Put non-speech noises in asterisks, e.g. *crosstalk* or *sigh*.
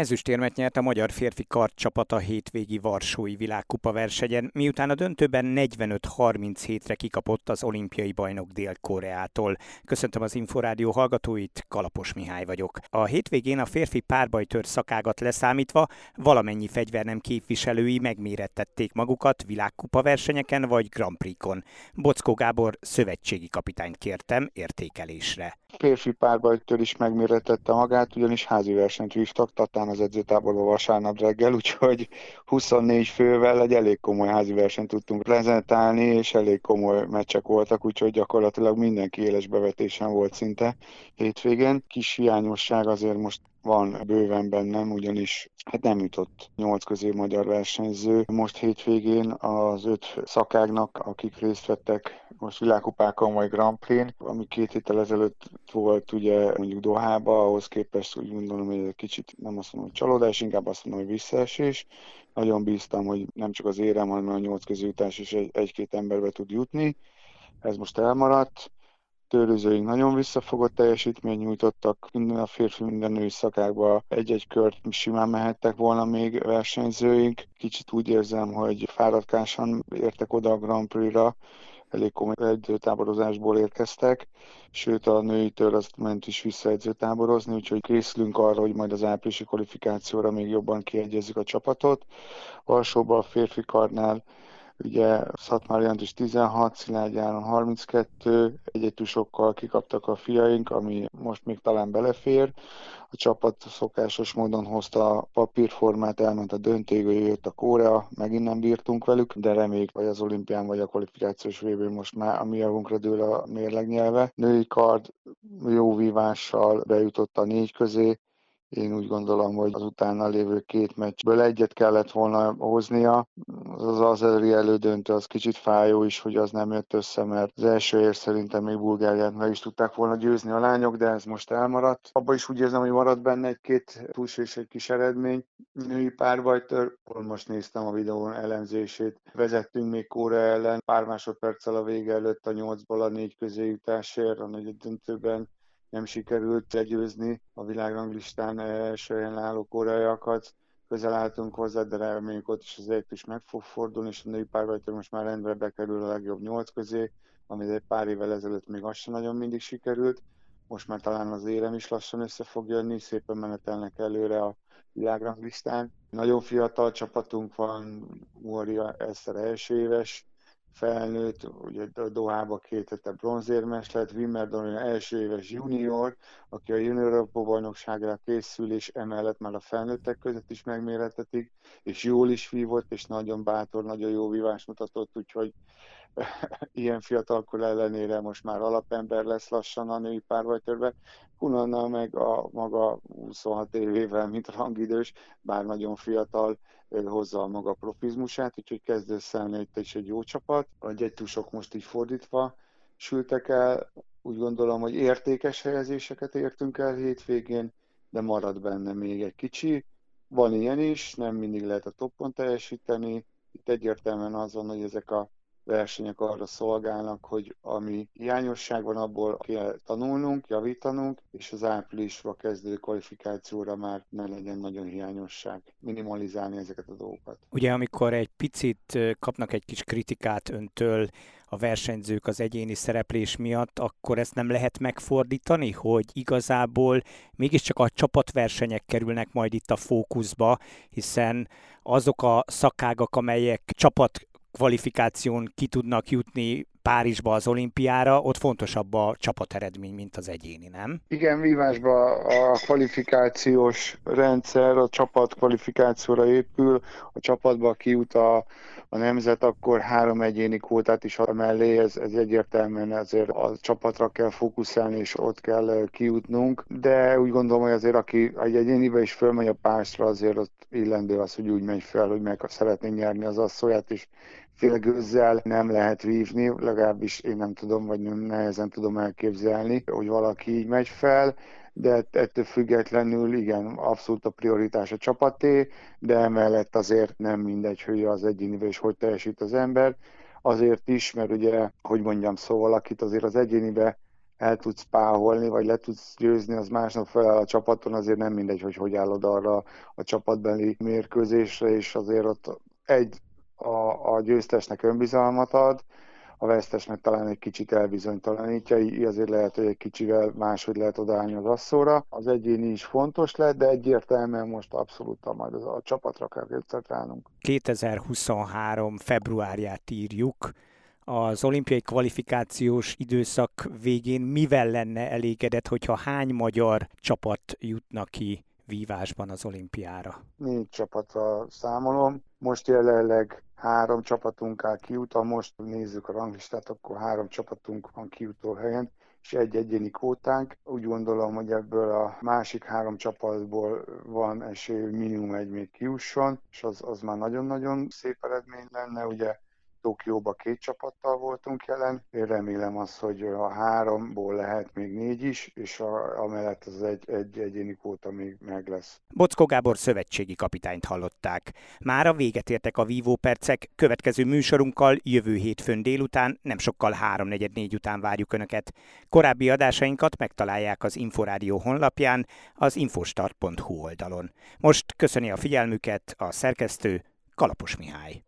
Ezüstérmet nyert a magyar férfi kartcsapat a hétvégi Varsói világkupa versenyen, miután a döntőben 45-37-re kikapott az olimpiai bajnok Dél-Koreától. Köszöntöm az Inforádió hallgatóit, Kalapos Mihály vagyok. A hétvégén a férfi párbajtör szakágat leszámítva valamennyi fegyvernem képviselői megmérettették magukat világkupa versenyeken vagy Grand Prix-on. Bockó Gábor szövetségi kapitányt kértem értékelésre. Férfi párbajtől is megméretette magát, ugyanis házi versenyt vívtak, Tatán az edzőtáborban vasárnap reggel, úgyhogy 24 fővel egy elég komoly házi versenyt tudtunk prezentálni, és elég komoly meccsek voltak, úgyhogy gyakorlatilag mindenki éles bevetésen volt szinte hétvégén. Kis hiányosság azért most van bőven bennem, ugyanis hát nem jutott nyolc közé magyar versenyző. Most hétvégén az öt szakágnak, akik részt vettek most világkupákon vagy Grand Prix-n, ami két héttel ezelőtt volt ugye mondjuk Dohába, ahhoz képest úgy gondolom, hogy egy kicsit nem azt mondom, hogy csalódás, inkább azt mondom, hogy visszaesés. Nagyon bíztam, hogy nem csak az érem, hanem a nyolc közültás is egy, egy-két emberbe tud jutni. Ez most elmaradt Tőrözőink nagyon visszafogott teljesítmény nyújtottak, minden a férfi, minden női szakákba egy-egy kört simán mehettek volna még versenyzőink. Kicsit úgy érzem, hogy fáradkásan értek oda a Grand Prix-ra, elég komoly edzőtáborozásból érkeztek, sőt a nőitől azt ment is vissza edzőtáborozni, úgyhogy készülünk arra, hogy majd az áprilisi kvalifikációra még jobban kiegyezzük a csapatot. Alsóban a férfi karnál Ugye Szatmár János 16, Szilágy Áron 32, egyetusokkal kikaptak a fiaink, ami most még talán belefér. A csapat szokásos módon hozta a papírformát, elment a döntőgő, jött a Korea, megint nem bírtunk velük, de reméljük, vagy az olimpián, vagy a kvalifikációs vb most már a mi javunkra dől a mérlegnyelve. Női kard jó vívással bejutott a négy közé, én úgy gondolom, hogy az utána lévő két meccsből egyet kellett volna hoznia. Az az elődöntő az kicsit fájó is, hogy az nem jött össze, mert az első ér szerintem még Bulgáriát meg is tudták volna győzni a lányok, de ez most elmaradt. Abban is úgy érzem, hogy maradt benne egy-két push és egy kis eredmény. Női párbajtör, most néztem a videón elemzését. Vezettünk még Kóra ellen, pár másodperccel a vége előtt a nyolcból a négy közé jutásért, a negyedik döntőben nem sikerült legyőzni a világranglistán első helyen álló koreaiakat. Közel álltunk hozzá, de reméljük ott is azért is meg fog fordulni, és a női párbajtól most már rendre bekerül a legjobb nyolc közé, ami egy pár évvel ezelőtt még az sem nagyon mindig sikerült. Most már talán az érem is lassan össze fog jönni, szépen menetelnek előre a világranglistán. Nagyon fiatal csapatunk van, Mória Eszter első éves, felnőtt, ugye Dohába két hete bronzérmes lett, Wimbledon első éves junior, aki a junior bajnokságra készül, és emellett már a felnőttek között is megméretetik, és jól is vívott, és nagyon bátor, nagyon jó vívás mutatott, úgyhogy *laughs* ilyen fiatalkor ellenére most már alapember lesz lassan a női párbajtörbe. Kunanna meg a maga 26 évével, mint rangidős, bár nagyon fiatal, hozza a maga profizmusát, úgyhogy kezd összeállni itt is egy jó csapat. A gyegytusok most így fordítva sültek el, úgy gondolom, hogy értékes helyezéseket értünk el hétvégén, de marad benne még egy kicsi. Van ilyen is, nem mindig lehet a toppon teljesíteni. Itt egyértelműen az van, hogy ezek a versenyek arra szolgálnak, hogy ami hiányosság van, abból kell tanulnunk, javítanunk, és az áprilisba kezdő kvalifikációra már ne legyen nagyon hiányosság. Minimalizálni ezeket a dolgokat. Ugye amikor egy picit kapnak egy kis kritikát öntől, a versenyzők az egyéni szereplés miatt, akkor ezt nem lehet megfordítani, hogy igazából mégiscsak a csapatversenyek kerülnek majd itt a fókuszba, hiszen azok a szakágak, amelyek csapat kvalifikáción ki tudnak jutni Párizsba az olimpiára, ott fontosabb a csapateredmény, mint az egyéni, nem? Igen, vívásba a kvalifikációs rendszer a csapat kvalifikációra épül, a csapatba kijut a, a nemzet, akkor három egyéni kvótát is ad mellé, ez, ez egyértelműen azért a csapatra kell fókuszálni, és ott kell kijutnunk, de úgy gondolom, hogy azért aki egy egyénibe is fölmegy a pászra, azért ott illendő az, hogy úgy megy fel, hogy meg szeretné nyerni az asszóját, és félgőzzel nem lehet vívni, legalábbis én nem tudom, vagy nem nehezen tudom elképzelni, hogy valaki így megy fel, de ettől függetlenül igen, abszolút a prioritás a csapaté, de emellett azért nem mindegy, hogy az egyénivel és hogy teljesít az ember. Azért is, mert ugye, hogy mondjam, szóval akit azért az egyénibe el tudsz páholni, vagy le tudsz győzni, az másnap fel a csapaton, azért nem mindegy, hogy hogy állod arra a csapatbeli mérkőzésre, és azért ott egy a, a győztesnek önbizalmat ad, a vesztesnek talán egy kicsit elbizonytalanítja, azért lehet, hogy egy kicsivel máshogy lehet odaállni az asszóra. Az egyéni is fontos lett, de egyértelműen most abszolút majd az a csapatra kell koncentrálnunk. 2023. februárját írjuk, az olimpiai kvalifikációs időszak végén mivel lenne elégedett, hogyha hány magyar csapat jutna ki vívásban az olimpiára? Négy csapatra számolom. Most jelenleg három csapatunk áll kijut, most nézzük a ranglistát, akkor három csapatunk van kijutó helyen, és egy egyéni kótánk. Úgy gondolom, hogy ebből a másik három csapatból van esély, minimum egy még kiusson, és az, az már nagyon-nagyon szép eredmény lenne. Ugye Tokióba két csapattal voltunk jelen. Én remélem azt, hogy a háromból lehet még négy is, és a, amellett az egy, egy egyéni kóta még meg lesz. Bockó Gábor szövetségi kapitányt hallották. Már a véget értek a vívó percek, következő műsorunkkal jövő hétfőn délután, nem sokkal 3-4 után várjuk Önöket. Korábbi adásainkat megtalálják az Inforádió honlapján, az infostart.hu oldalon. Most köszöni a figyelmüket a szerkesztő Kalapos Mihály.